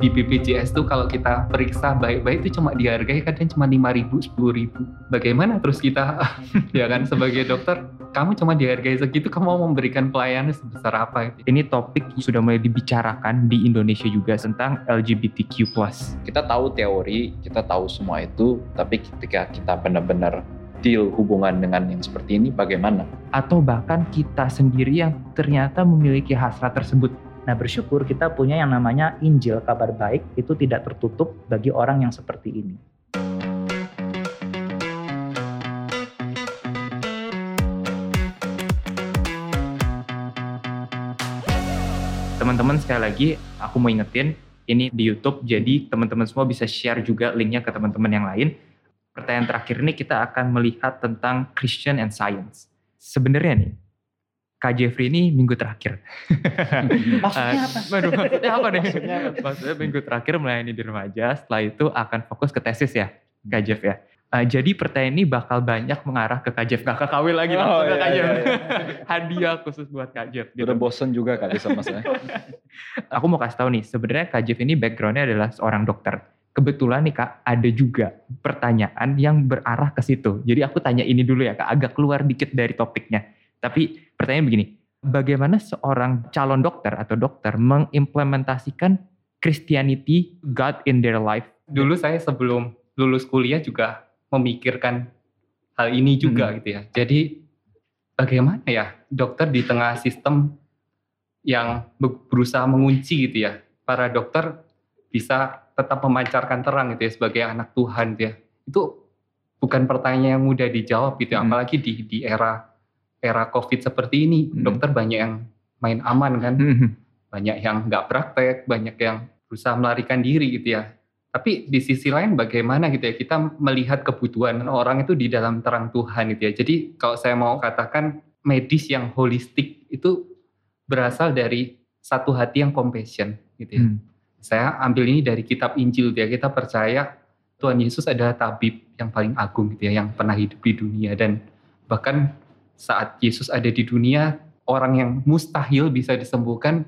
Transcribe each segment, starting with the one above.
di BPJS tuh kalau kita periksa baik-baik itu cuma dihargai kadang cuma 5 ribu, 10 ribu. Bagaimana terus kita, ya kan sebagai dokter, kamu cuma dihargai segitu, kamu mau memberikan pelayanan sebesar apa? Ini topik sudah mulai dibicarakan di Indonesia juga tentang LGBTQ+. Kita tahu teori, kita tahu semua itu, tapi ketika kita benar-benar deal hubungan dengan yang seperti ini bagaimana? Atau bahkan kita sendiri yang ternyata memiliki hasrat tersebut Nah bersyukur kita punya yang namanya Injil kabar baik itu tidak tertutup bagi orang yang seperti ini. Teman-teman sekali lagi aku mau ingetin ini di YouTube jadi teman-teman semua bisa share juga linknya ke teman-teman yang lain. Pertanyaan terakhir ini kita akan melihat tentang Christian and Science. Sebenarnya nih Kak Jeffrey ini minggu terakhir. Maksudnya apa? Waduh, maksudnya apa nih? Maksudnya, maksudnya minggu terakhir melayani di remaja, setelah itu akan fokus ke tesis ya, Kak Jeff ya. Uh, jadi pertanyaan ini bakal banyak mengarah ke Kak Jeff, gak ke KW lagi oh, iya, Kak Jeff. Iya, iya. Hadiah khusus buat Kak Jeff. Gitu. Udah bosen juga kali sama saya. Aku mau kasih tahu nih, sebenarnya Kak Jeff ini backgroundnya adalah seorang dokter. Kebetulan nih Kak, ada juga pertanyaan yang berarah ke situ. Jadi aku tanya ini dulu ya Kak, agak keluar dikit dari topiknya tapi pertanyaan begini, bagaimana seorang calon dokter atau dokter mengimplementasikan Christianity, God in their life? Dulu saya sebelum lulus kuliah juga memikirkan hal ini juga hmm. gitu ya. Jadi bagaimana ya dokter di tengah sistem yang berusaha mengunci gitu ya. Para dokter bisa tetap memancarkan terang gitu ya sebagai anak Tuhan gitu ya. Itu bukan pertanyaan yang mudah dijawab gitu ya. Hmm. Apalagi di di era era COVID seperti ini, hmm. dokter banyak yang main aman kan, hmm. banyak yang nggak praktek, banyak yang berusaha melarikan diri gitu ya. Tapi di sisi lain bagaimana gitu ya kita melihat kebutuhan orang itu di dalam terang Tuhan gitu ya. Jadi kalau saya mau katakan medis yang holistik itu berasal dari satu hati yang compassion gitu ya. Hmm. Saya ambil ini dari kitab Injil gitu ya. Kita percaya Tuhan Yesus adalah tabib yang paling agung gitu ya, yang pernah hidup di dunia dan bahkan saat Yesus ada di dunia, orang yang mustahil bisa disembuhkan,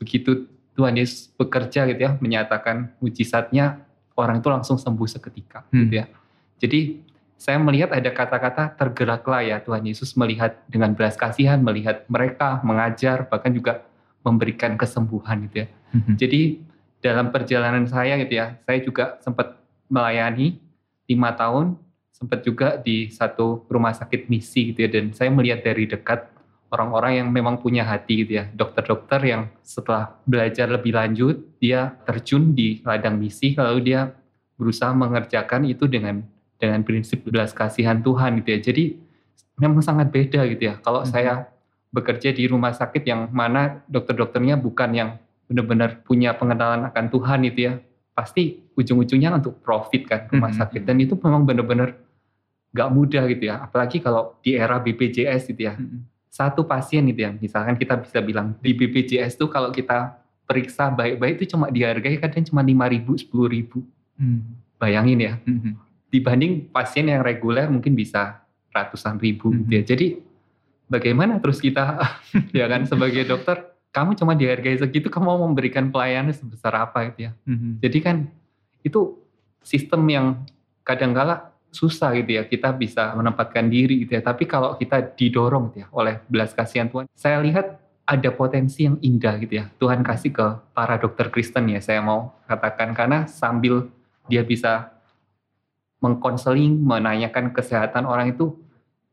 begitu Tuhan Yesus bekerja gitu ya, menyatakan mujizatnya, orang itu langsung sembuh seketika hmm. gitu ya. Jadi saya melihat ada kata-kata tergeraklah ya Tuhan Yesus melihat dengan belas kasihan, melihat mereka mengajar, bahkan juga memberikan kesembuhan gitu ya. Hmm. Jadi dalam perjalanan saya gitu ya, saya juga sempat melayani lima tahun sempat juga di satu rumah sakit misi gitu ya dan saya melihat dari dekat orang-orang yang memang punya hati gitu ya dokter-dokter yang setelah belajar lebih lanjut dia terjun di ladang misi lalu dia berusaha mengerjakan itu dengan dengan prinsip belas kasihan Tuhan gitu ya jadi memang sangat beda gitu ya kalau hmm. saya bekerja di rumah sakit yang mana dokter-dokternya bukan yang benar-benar punya pengenalan akan Tuhan itu ya pasti ujung-ujungnya untuk profit kan rumah hmm. sakit dan itu memang benar-benar gak mudah gitu ya. Apalagi kalau di era BPJS gitu ya. Hmm. Satu pasien gitu ya, misalkan kita bisa bilang di BPJS tuh kalau kita periksa baik-baik itu cuma dihargai kadang cuma 5 ribu, 10 ribu. Hmm. Bayangin ya. Hmm. Dibanding pasien yang reguler mungkin bisa ratusan ribu hmm. gitu ya. Jadi bagaimana terus kita ya kan sebagai dokter kamu cuma dihargai segitu kamu mau memberikan pelayanan sebesar apa gitu ya. Hmm. Jadi kan itu sistem yang kadang-kala susah gitu ya kita bisa menempatkan diri gitu ya. Tapi kalau kita didorong gitu ya oleh belas kasihan Tuhan, saya lihat ada potensi yang indah gitu ya. Tuhan kasih ke para dokter Kristen ya saya mau katakan karena sambil dia bisa mengkonseling, menanyakan kesehatan orang itu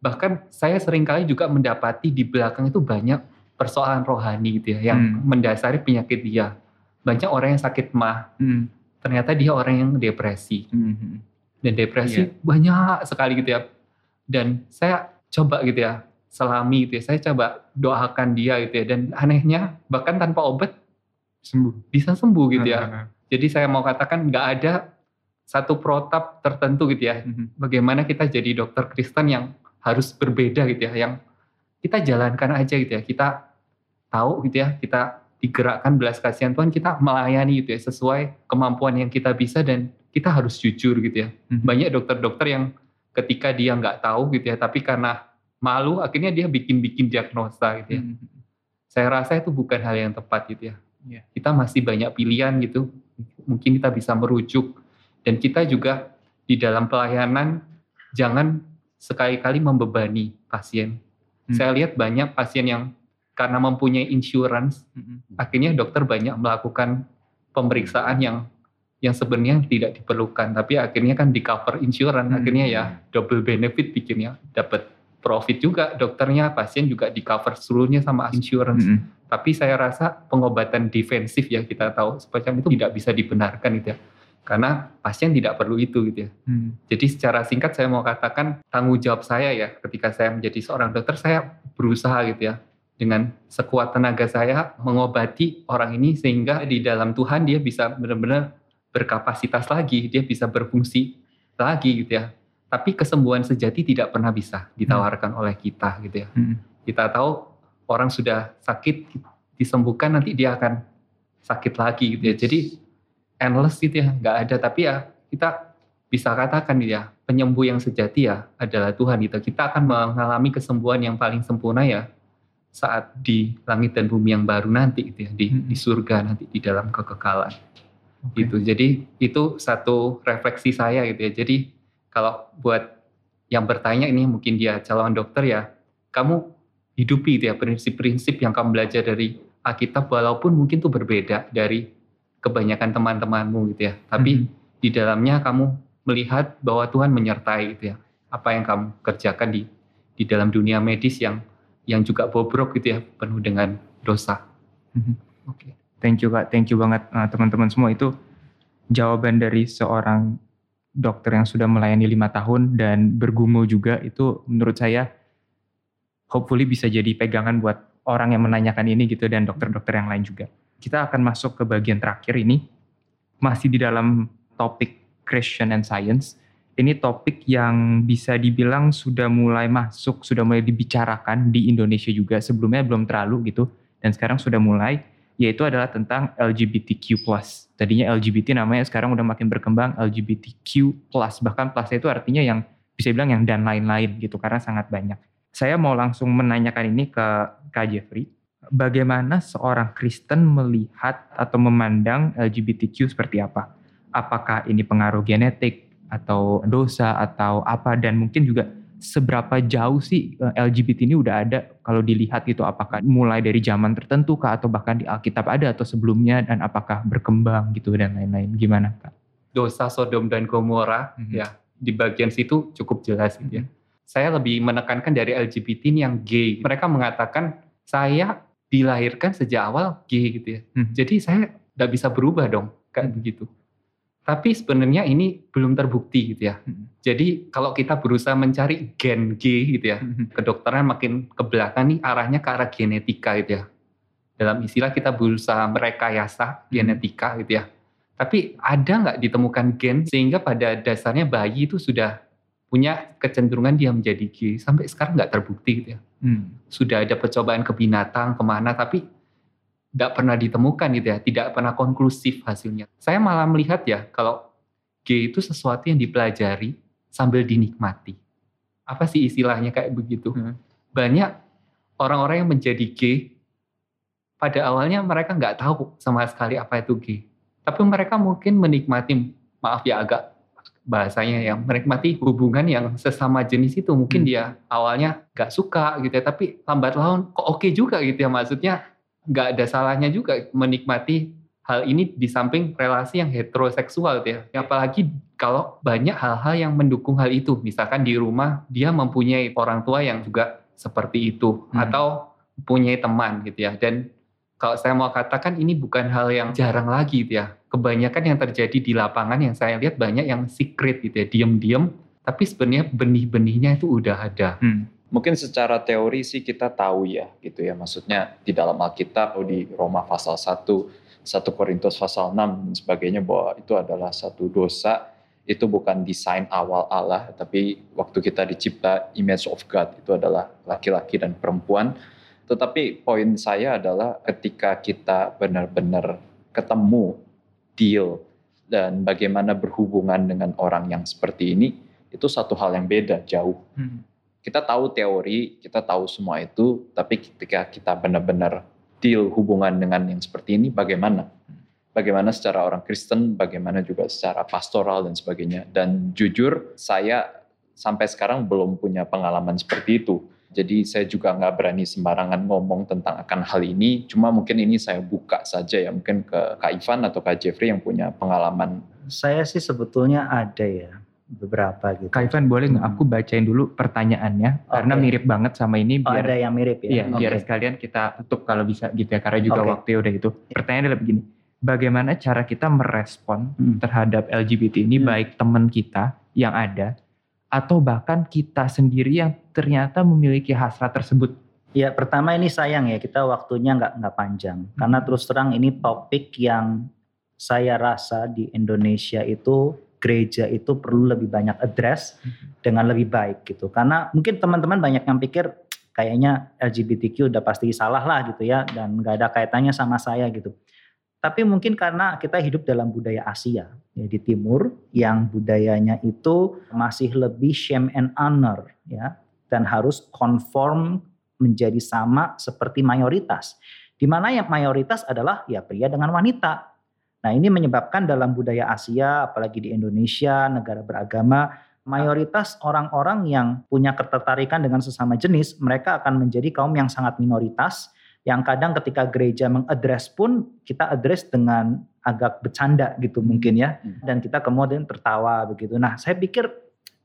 bahkan saya sering kali juga mendapati di belakang itu banyak persoalan rohani gitu ya yang hmm. mendasari penyakit dia. Banyak orang yang sakit mah. Hmm. Ternyata dia orang yang depresi. Hmm dan depresi yeah. banyak sekali gitu ya. Dan saya coba gitu ya, selami gitu ya, saya coba doakan dia gitu ya. Dan anehnya bahkan tanpa obat sembuh, bisa sembuh gitu ya. Jadi saya mau katakan nggak ada satu protap tertentu gitu ya. Mhm. Bagaimana kita jadi dokter Kristen yang harus berbeda gitu ya, yang kita jalankan aja gitu ya. Kita tahu gitu ya, kita digerakkan belas kasihan Tuhan, kita melayani gitu ya sesuai kemampuan yang kita bisa dan kita harus jujur gitu ya. Hmm. Banyak dokter-dokter yang ketika dia nggak tahu gitu ya, tapi karena malu akhirnya dia bikin-bikin diagnosa gitu ya. Hmm. Saya rasa itu bukan hal yang tepat gitu ya. Yeah. Kita masih banyak pilihan gitu. mungkin kita bisa merujuk dan kita juga di dalam pelayanan jangan sekali-kali membebani pasien. Hmm. Saya lihat banyak pasien yang karena mempunyai insurance, Mm-mm. akhirnya dokter banyak melakukan pemeriksaan yang yang sebenarnya tidak diperlukan, tapi akhirnya kan di cover insurance, Hmm. akhirnya ya double benefit bikinnya, dapat profit juga dokternya, pasien juga di cover seluruhnya sama insurance. Mm-mm. Tapi saya rasa pengobatan defensif ya kita tahu semacam itu tidak bisa dibenarkan gitu ya. Karena pasien tidak perlu itu gitu ya. Mm. Jadi secara singkat saya mau katakan tanggung jawab saya ya ketika saya menjadi seorang dokter saya berusaha gitu ya dengan sekuat tenaga saya mengobati orang ini sehingga di dalam Tuhan dia bisa benar-benar berkapasitas lagi, dia bisa berfungsi lagi gitu ya. Tapi kesembuhan sejati tidak pernah bisa ditawarkan oleh kita gitu ya. Mm. Kita tahu orang sudah sakit disembuhkan nanti dia akan sakit lagi gitu ya. Jadi endless gitu ya, nggak ada. Tapi ya kita bisa katakan ya, penyembuh yang sejati ya adalah Tuhan gitu. Kita akan mengalami kesembuhan yang paling sempurna ya saat di langit dan bumi yang baru nanti gitu ya, di, Mm-mm. di surga nanti di dalam kekekalan Oke. gitu. Jadi itu satu refleksi saya gitu ya. Jadi kalau buat yang bertanya ini mungkin dia calon dokter ya, kamu hidupi gitu ya prinsip-prinsip yang kamu belajar dari Alkitab walaupun mungkin itu berbeda dari kebanyakan teman-temanmu gitu ya. Tapi Mhm. di dalamnya kamu melihat bahwa Tuhan menyertai gitu ya. Apa yang kamu kerjakan di di dalam dunia medis yang yang juga bobrok gitu ya, penuh dengan dosa. Mhm. Oke. Thank you kak, thank you banget uh, teman-teman semua itu jawaban dari seorang dokter yang sudah melayani lima tahun dan bergumul juga itu menurut saya hopefully bisa jadi pegangan buat orang yang menanyakan ini gitu dan dokter-dokter yang lain juga. Kita akan masuk ke bagian terakhir ini masih di dalam topik Christian and Science. Ini topik yang bisa dibilang sudah mulai masuk, sudah mulai dibicarakan di Indonesia juga. Sebelumnya belum terlalu gitu dan sekarang sudah mulai yaitu adalah tentang LGBTQ+. Tadinya LGBT namanya sekarang udah makin berkembang LGBTQ+. Bahkan plus itu artinya yang bisa bilang yang dan lain-lain gitu karena sangat banyak. Saya mau langsung menanyakan ini ke Kak Jeffrey. Bagaimana seorang Kristen melihat atau memandang LGBTQ seperti apa? Apakah ini pengaruh genetik atau dosa atau apa dan mungkin juga seberapa jauh sih eh, LGBT ini udah ada kalau dilihat gitu apakah mulai dari zaman tertentu kah atau bahkan di Alkitab ada atau sebelumnya dan apakah berkembang gitu dan lain-lain gimana kak? dosa Sodom dan Gomora Mhm. ya di bagian situ cukup jelas gitu ya. Saya lebih menekankan dari LGBT ini yang gay. Mereka mengatakan saya dilahirkan sejak awal gay gitu ya. Mhm. Jadi saya tidak bisa berubah dong kayak begitu. Tapi sebenarnya ini belum terbukti gitu ya. Mhm. Jadi kalau kita berusaha mencari gen gay gitu ya, kedokteran makin ke belakang nih arahnya ke arah genetika gitu ya. Dalam istilah kita berusaha merekayasa genetika gitu ya. Tapi ada nggak ditemukan gen sehingga pada dasarnya bayi itu sudah punya kecenderungan dia menjadi gay sampai sekarang nggak terbukti gitu ya. Hmm. Sudah ada percobaan ke binatang ke mana tapi tidak pernah ditemukan gitu ya, tidak pernah konklusif hasilnya. Saya malah melihat ya kalau gay itu sesuatu yang dipelajari sambil dinikmati. Apa sih istilahnya kayak begitu? Hmm. Banyak orang-orang yang menjadi gay pada awalnya mereka nggak tahu sama sekali apa itu gay. Tapi mereka mungkin menikmati, maaf ya agak bahasanya yang menikmati hubungan yang sesama jenis itu. Mungkin Hmm. dia awalnya nggak suka gitu ya, tapi lambat laun kok oke juga gitu ya. Maksudnya nggak ada salahnya juga menikmati hal ini di samping relasi yang heteroseksual ya. Apalagi kalau banyak hal-hal yang mendukung hal itu. Misalkan di rumah dia mempunyai orang tua yang juga seperti itu Hmm. atau punya teman gitu ya. Dan kalau saya mau katakan ini bukan hal yang jarang lagi gitu ya. Kebanyakan yang terjadi di lapangan yang saya lihat banyak yang secret gitu ya, diam-diam tapi sebenarnya benih-benihnya itu udah ada. Hmm. Mungkin secara teori sih kita tahu ya gitu ya. Maksudnya di dalam Alkitab atau di Roma pasal 1, 1 Korintus pasal 6 dan sebagainya bahwa itu adalah satu dosa itu bukan desain awal Allah tapi waktu kita dicipta image of God itu adalah laki-laki dan perempuan. Tetapi poin saya adalah ketika kita benar-benar ketemu deal dan bagaimana berhubungan dengan orang yang seperti ini itu satu hal yang beda jauh Hmm. Kita tahu teori, kita tahu semua itu, tapi ketika kita benar-benar deal hubungan dengan yang seperti ini, bagaimana? bagaimana secara orang Kristen, bagaimana juga secara pastoral dan sebagainya. Dan jujur saya sampai sekarang belum punya pengalaman seperti itu. Jadi saya juga nggak berani sembarangan ngomong tentang akan hal ini. Cuma mungkin ini saya buka saja ya, mungkin ke Kak Ivan atau Kak Jeffrey yang punya pengalaman. Saya sih sebetulnya ada ya beberapa gitu. Kak Ivan boleh nggak aku bacain dulu pertanyaannya Oke. karena mirip banget sama ini Oh, biar ada yang mirip ya. Iya, Oke. biar sekalian kita tutup kalau bisa gitu ya, karena juga Oke. waktu udah itu. Pertanyaannya adalah begini, bagaimana cara kita merespon Hmm. terhadap LGBT ini, Hmm. baik teman kita yang ada, atau bahkan kita sendiri yang ternyata memiliki hasrat tersebut. Ya pertama ini sayang ya kita waktunya nggak nggak panjang karena terus terang ini topik yang saya rasa di Indonesia itu gereja itu perlu lebih banyak address dengan lebih baik gitu karena mungkin teman-teman banyak yang pikir kayaknya LGBTQ udah pasti salah lah gitu ya dan nggak ada kaitannya sama saya gitu tapi mungkin karena kita hidup dalam budaya Asia ya di timur yang budayanya itu masih lebih shame and honor ya dan harus conform menjadi sama seperti mayoritas. Di mana yang mayoritas adalah ya pria dengan wanita. Nah, ini menyebabkan dalam budaya Asia apalagi di Indonesia, negara beragama, mayoritas orang-orang yang punya ketertarikan dengan sesama jenis, mereka akan menjadi kaum yang sangat minoritas yang kadang ketika gereja mengadres pun kita address dengan agak bercanda gitu mungkin ya Hmm. dan kita kemudian tertawa begitu. Nah, saya pikir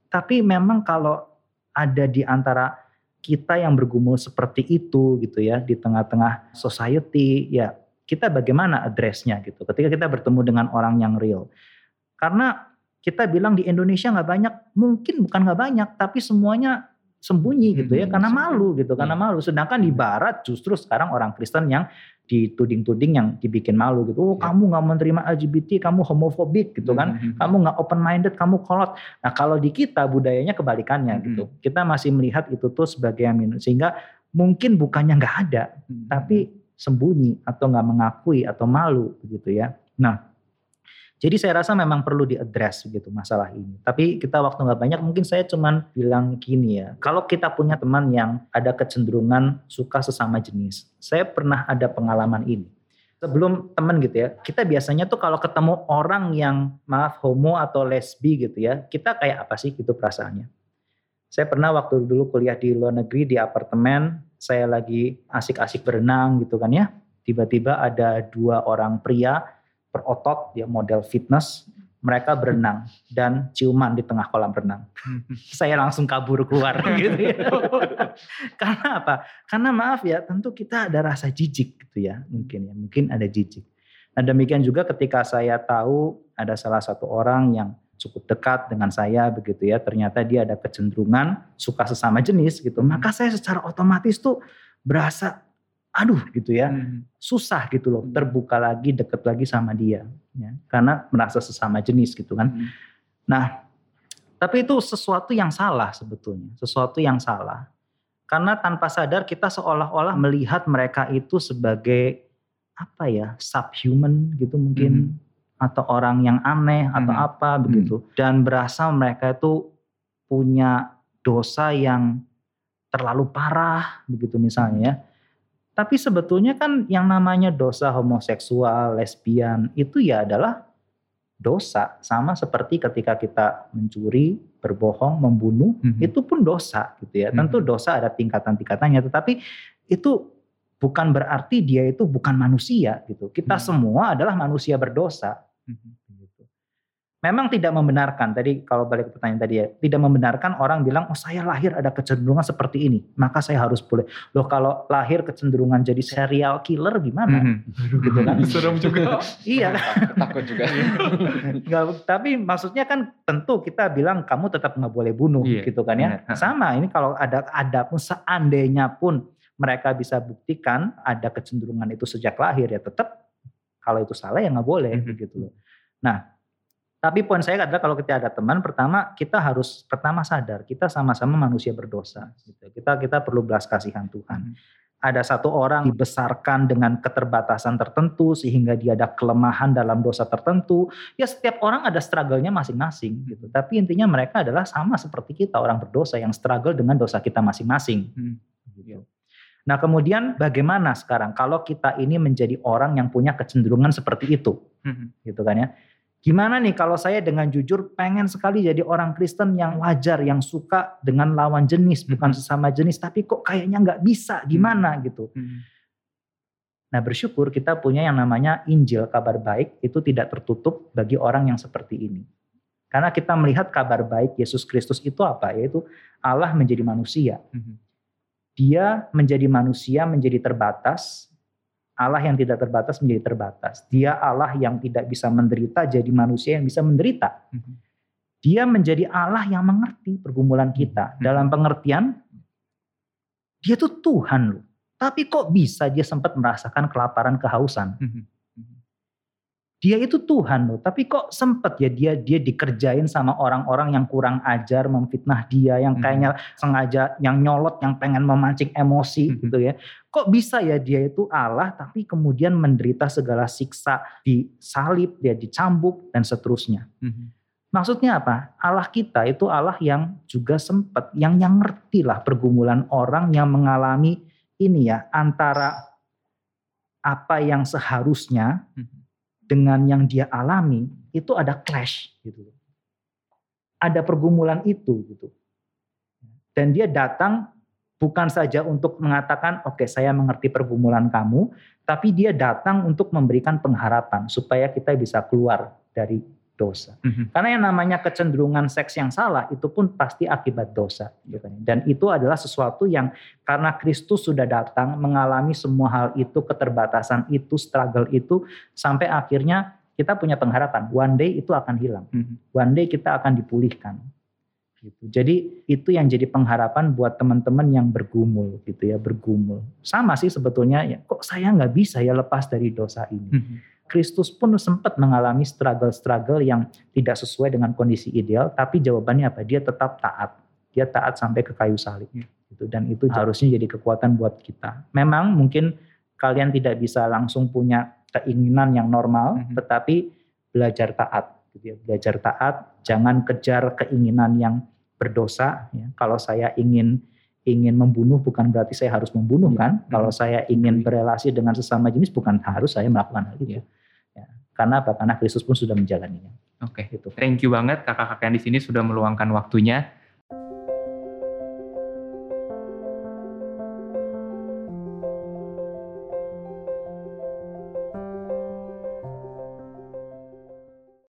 tapi memang kalau ada di antara kita yang bergumul seperti itu gitu ya di tengah-tengah society ya kita bagaimana addressnya gitu ketika kita bertemu dengan orang yang real karena kita bilang di Indonesia nggak banyak mungkin bukan nggak banyak tapi semuanya sembunyi gitu ya Hmm, karena sembunyi. malu gitu karena Iya. malu sedangkan di Barat justru sekarang orang Kristen yang dituding-tuding yang dibikin malu gitu oh Iya. kamu nggak menerima LGBT kamu homofobik gitu kan Mhm. kamu nggak open minded, kamu kolot. Nah kalau di kita budayanya kebalikannya Mhm. gitu. Kita masih melihat itu tuh sebagai minus sehingga mungkin bukannya nggak ada, Mhm. tapi sembunyi atau nggak mengakui atau malu begitu ya. Nah jadi saya rasa memang perlu diadres gitu masalah ini. Tapi kita waktu nggak banyak, mungkin saya cuman bilang gini ya. Kalau kita punya teman yang ada kecenderungan suka sesama jenis, saya pernah ada pengalaman ini sebelum temen gitu ya, kita biasanya tuh kalau ketemu orang yang maaf homo atau lesbi gitu ya, kita kayak apa sih gitu perasaannya. Saya pernah waktu dulu kuliah di luar negeri di apartemen, saya lagi asik-asik berenang gitu kan ya. Tiba-tiba ada dua orang pria berotot, dia model fitness, mereka berenang dan ciuman di tengah kolam renang. Saya langsung kabur keluar gitu ya. Karena apa? Karena maaf ya, tentu kita ada rasa jijik gitu ya, mungkin ya, mungkin ada jijik. Nah demikian juga ketika saya tahu ada salah satu orang yang cukup dekat dengan saya begitu ya, ternyata dia ada kecenderungan suka sesama jenis gitu, maka saya secara otomatis tuh berasa aduh gitu ya, Mhm. susah gitu loh, terbuka lagi, deket lagi sama dia, ya, karena merasa sesama jenis gitu kan. Mhm. Nah, tapi itu sesuatu yang salah sebetulnya, sesuatu yang salah. Karena tanpa sadar kita seolah-olah melihat mereka itu sebagai apa ya, subhuman gitu mungkin atau orang yang aneh atau Mhm. apa begitu dan berasa mereka itu punya dosa yang terlalu parah begitu misalnya ya. Tapi sebetulnya kan yang namanya dosa homoseksual, lesbian itu ya adalah dosa sama seperti ketika kita mencuri, berbohong, membunuh, Mhm. itu pun dosa gitu ya. Tentu Mhm. dosa ada tingkatan-tingkatannya tetapi itu bukan berarti dia itu bukan manusia gitu. Kita Mhm. semua adalah manusia berdosa Mhm. gitu. Memang tidak membenarkan tadi kalau balik ke pertanyaan tadi ya, tidak membenarkan orang bilang oh saya lahir ada kecenderungan seperti ini, maka saya harus boleh. Loh kalau lahir kecenderungan jadi serial killer gimana? Mhm. Gitu kan? Serem juga. iya? Takut juga. Nggak- tapi maksudnya kan tentu kita bilang kamu tetap nggak boleh bunuh Iya, gitu kan ya. Sama ini kalau ada ada pun seandainya pun mereka bisa buktikan ada kecenderungan itu sejak lahir ya tetap kalau itu salah ya nggak boleh Mhm. begitu loh. Nah, tapi poin saya adalah kalau kita ada teman pertama kita harus pertama sadar kita sama-sama manusia berdosa gitu. Kita kita perlu belas kasihan Tuhan. Mhm. Ada satu orang dibesarkan dengan keterbatasan tertentu sehingga dia ada kelemahan dalam dosa tertentu. Ya setiap orang ada struggle-nya masing-masing gitu. Tapi intinya mereka adalah sama seperti kita orang berdosa yang struggle dengan dosa kita masing-masing. Hmm. Gitu. Nah kemudian bagaimana sekarang kalau kita ini menjadi orang yang punya kecenderungan seperti itu, Mhm. gitu kan ya? Gimana nih kalau saya dengan jujur pengen sekali jadi orang Kristen yang wajar, yang suka dengan lawan jenis, bukan Mhm. sesama jenis, tapi kok kayaknya nggak bisa, gimana gitu? Mhm. Nah bersyukur kita punya yang namanya Injil, kabar baik, itu tidak tertutup bagi orang yang seperti ini. Karena kita melihat kabar baik Yesus Kristus itu apa? Yaitu Allah menjadi manusia. Mhm. Dia menjadi manusia menjadi terbatas, Allah yang tidak terbatas menjadi terbatas. Dia Allah yang tidak bisa menderita jadi manusia yang bisa menderita. Mhm. Dia menjadi Allah yang mengerti pergumulan kita. Hmm. Dalam pengertian, dia tuh Tuhan loh. Tapi kok bisa dia sempat merasakan kelaparan kehausan? Mhm. Dia itu Tuhan loh, tapi kok sempet ya dia dia dikerjain sama orang-orang yang kurang ajar, memfitnah dia, yang Mhm. kayaknya sengaja yang nyolot, yang pengen memancing emosi Mhm. gitu ya. Kok bisa ya dia itu Allah, tapi kemudian menderita segala siksa, disalib, dia dicambuk dan seterusnya. Mhm. Maksudnya apa? Allah kita itu Allah yang juga sempat, yang yang ngerti lah pergumulan orang yang mengalami ini ya antara apa yang seharusnya Mhm. Dengan yang dia alami itu ada clash gitu. Ada pergumulan itu gitu. Dan dia datang bukan saja untuk mengatakan oke saya mengerti pergumulan kamu, tapi dia datang untuk memberikan pengharapan supaya kita bisa keluar dari dosa. Mhm. Karena yang namanya kecenderungan seks yang salah itu pun pasti akibat dosa. gitu kan. Dan itu adalah sesuatu yang karena Kristus sudah datang mengalami semua hal itu, keterbatasan itu, struggle itu, sampai akhirnya kita punya pengharapan. One day itu akan hilang. Mhm. One day kita akan dipulihkan. Gitu. Jadi itu yang jadi pengharapan buat teman-teman yang bergumul gitu ya, bergumul. Sama sih sebetulnya ya, kok saya nggak bisa ya lepas dari dosa ini. Mhm. Kristus pun sempat mengalami struggle-struggle yang tidak sesuai dengan kondisi ideal, tapi jawabannya apa? Dia tetap taat. Dia taat sampai ke kayu salib. Ya. Gitu. Dan itu harusnya jadi kekuatan buat kita. Memang mungkin kalian tidak bisa langsung punya keinginan yang normal, Mhm. tetapi belajar taat. Gitu ya. Belajar taat, jangan kejar keinginan yang berdosa. Ya. Kalau saya ingin ingin membunuh bukan berarti saya harus membunuh Ya. kan. Kalau Mhm. saya ingin berelasi dengan sesama jenis bukan harus saya melakukan hal itu. Ya. Karena apa? Karena Kristus pun sudah menjalaninya. Oke. Gitu. Thank you banget kakak-kakak yang di sini sudah meluangkan waktunya